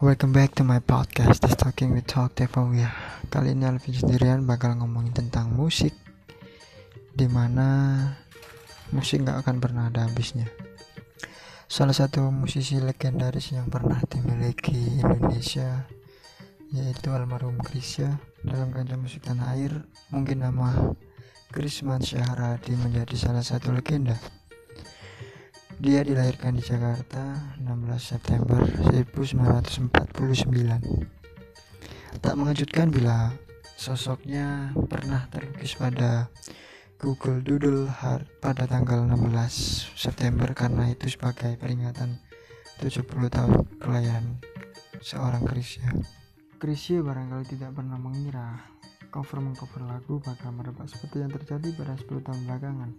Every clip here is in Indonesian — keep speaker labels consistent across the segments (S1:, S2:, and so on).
S1: Welcome back to my podcast, This Talking with Talk Devawia. Kali ini Alvin sendirian bakal ngomongin tentang musik, di mana musik gak akan pernah ada habisnya. Salah satu musisi legendaris yang pernah dimiliki Indonesia yaitu almarhum Krisya dalam kancah musik tanah air mungkin nama Krisman Syahradi menjadi salah satu legenda dia dilahirkan di Jakarta 16 September 1949. Tak mengejutkan bila sosoknya pernah terlukis pada Google Doodle Heart pada tanggal 16 September karena itu sebagai peringatan 70 tahun kelahiran seorang Krisya. Krisya barangkali tidak pernah mengira cover mengcover lagu bakal merebak seperti yang terjadi pada 10 tahun belakangan.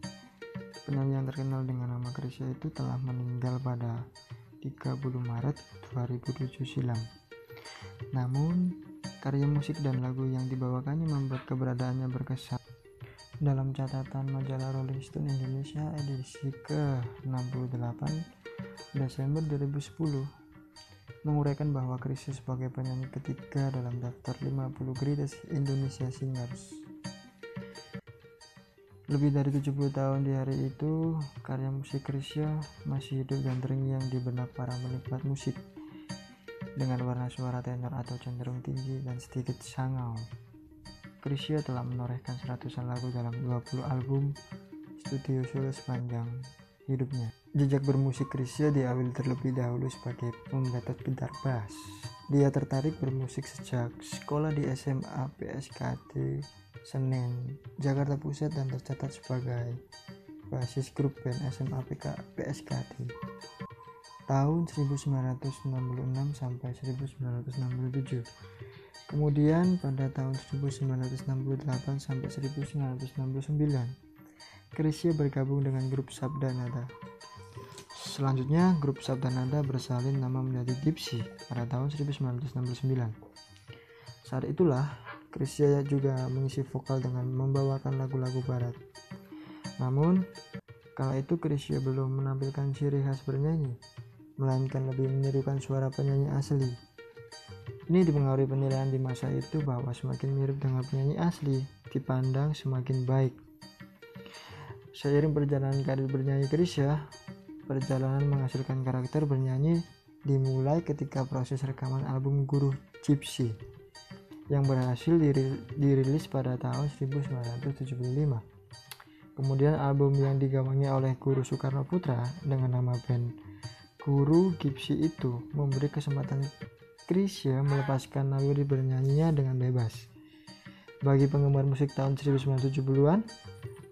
S1: Penyanyi yang terkenal dengan Krisya itu telah meninggal pada 30 Maret 2007 silam. Namun, karya musik dan lagu yang dibawakannya membuat keberadaannya berkesan. Dalam catatan majalah Rolling Stone Indonesia edisi ke-68 Desember 2010 menguraikan bahwa Krisya sebagai penyanyi ketiga dalam daftar 50 Greatest Indonesia Singers. Lebih dari 70 tahun di hari itu, karya musik Krisya masih hidup dan terngiang di benak para penikmat musik dengan warna suara tenor atau cenderung tinggi dan sedikit sangau. Krisya telah menorehkan seratusan lagu dalam 20 album studio solo sepanjang hidupnya. Jejak bermusik Krisya diawali terlebih dahulu sebagai pembetot gitar bass. Dia tertarik bermusik sejak sekolah di SMA PSKD Senen, Jakarta Pusat dan tercatat sebagai basis grup band SMA PK PSKD. Tahun 1966 sampai 1967. Kemudian pada tahun 1968 sampai 1969, Krisya bergabung dengan grup Sabda Nada. Selanjutnya, grup Sabda Nada bersalin nama menjadi Gypsy pada tahun 1969. Saat itulah Krisya juga mengisi vokal dengan membawakan lagu-lagu barat. Namun, kala itu Krisya belum menampilkan ciri khas bernyanyi, melainkan lebih menirukan suara penyanyi asli. Ini dipengaruhi penilaian di masa itu bahwa semakin mirip dengan penyanyi asli, dipandang semakin baik. Seiring perjalanan karir bernyanyi Krisya, perjalanan menghasilkan karakter bernyanyi dimulai ketika proses rekaman album Guru Gypsy yang berhasil dirilis pada tahun 1975. Kemudian album yang digawangi oleh Guru Soekarno Putra dengan nama band Guru Gipsy itu memberi kesempatan Krisya melepaskan naluri bernyanyinya dengan bebas. Bagi penggemar musik tahun 1970-an,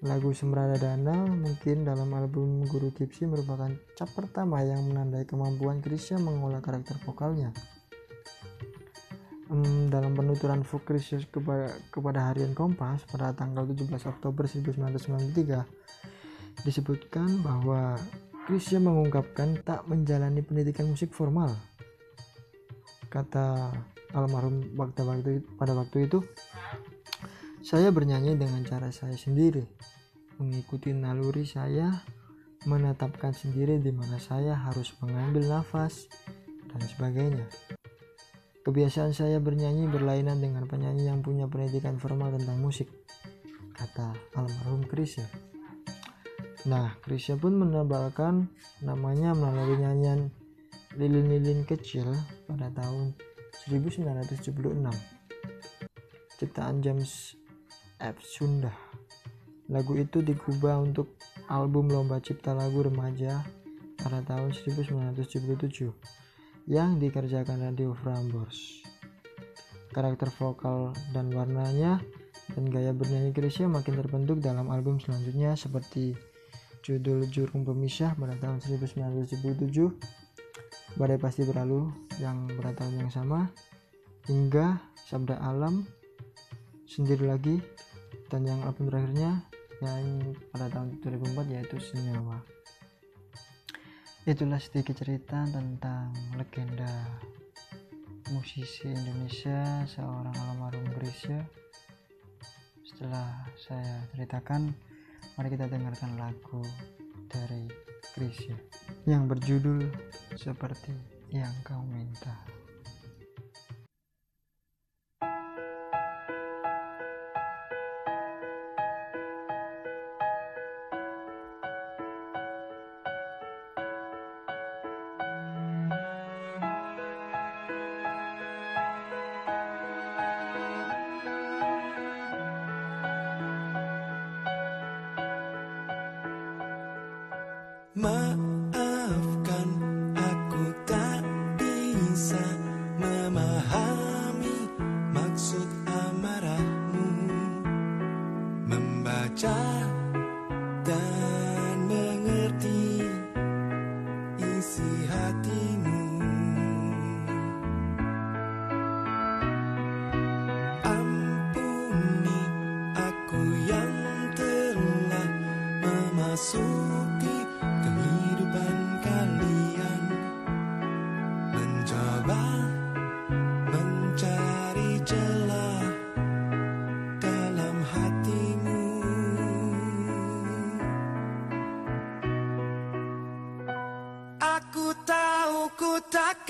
S1: lagu Semrada Dana mungkin dalam album Guru Gipsy merupakan cap pertama yang menandai kemampuan Krisya mengolah karakter vokalnya um, dalam penuturan Fokrius kepada, kepada harian Kompas pada tanggal 17 Oktober 1993 disebutkan bahwa Krisya mengungkapkan tak menjalani pendidikan musik formal. Kata almarhum waktu waktu pada waktu itu, saya bernyanyi dengan cara saya sendiri, mengikuti naluri saya, menetapkan sendiri di mana saya harus mengambil nafas dan sebagainya. Kebiasaan saya bernyanyi berlainan dengan penyanyi yang punya pendidikan formal tentang musik, kata almarhum Krisya. Nah, Krisya pun menebalkan namanya melalui nyanyian Lilin-lilin kecil pada tahun 1976. Ciptaan James F. Sunda. Lagu itu digubah untuk album Lomba Cipta Lagu Remaja pada tahun 1977 yang dikerjakan Radio Frambors. Karakter vokal dan warnanya dan gaya bernyanyi Krisya makin terbentuk dalam album selanjutnya seperti judul Jurung Pemisah pada tahun 1977, Badai Pasti Berlalu yang pada tahun yang sama, hingga Sabda Alam, Sendiri Lagi, dan yang album terakhirnya yang pada tahun 2004 yaitu Senyawa. Itulah sedikit cerita tentang legenda musisi Indonesia seorang almarhum Grisya. Setelah saya ceritakan, mari kita dengarkan lagu dari Grisya yang berjudul seperti yang kau minta.
S2: Maafkan aku tak bisa memahami maksud amarahmu. Membaca dan mengerti isi hatimu. Ampuni aku yang telah memasuki aku tak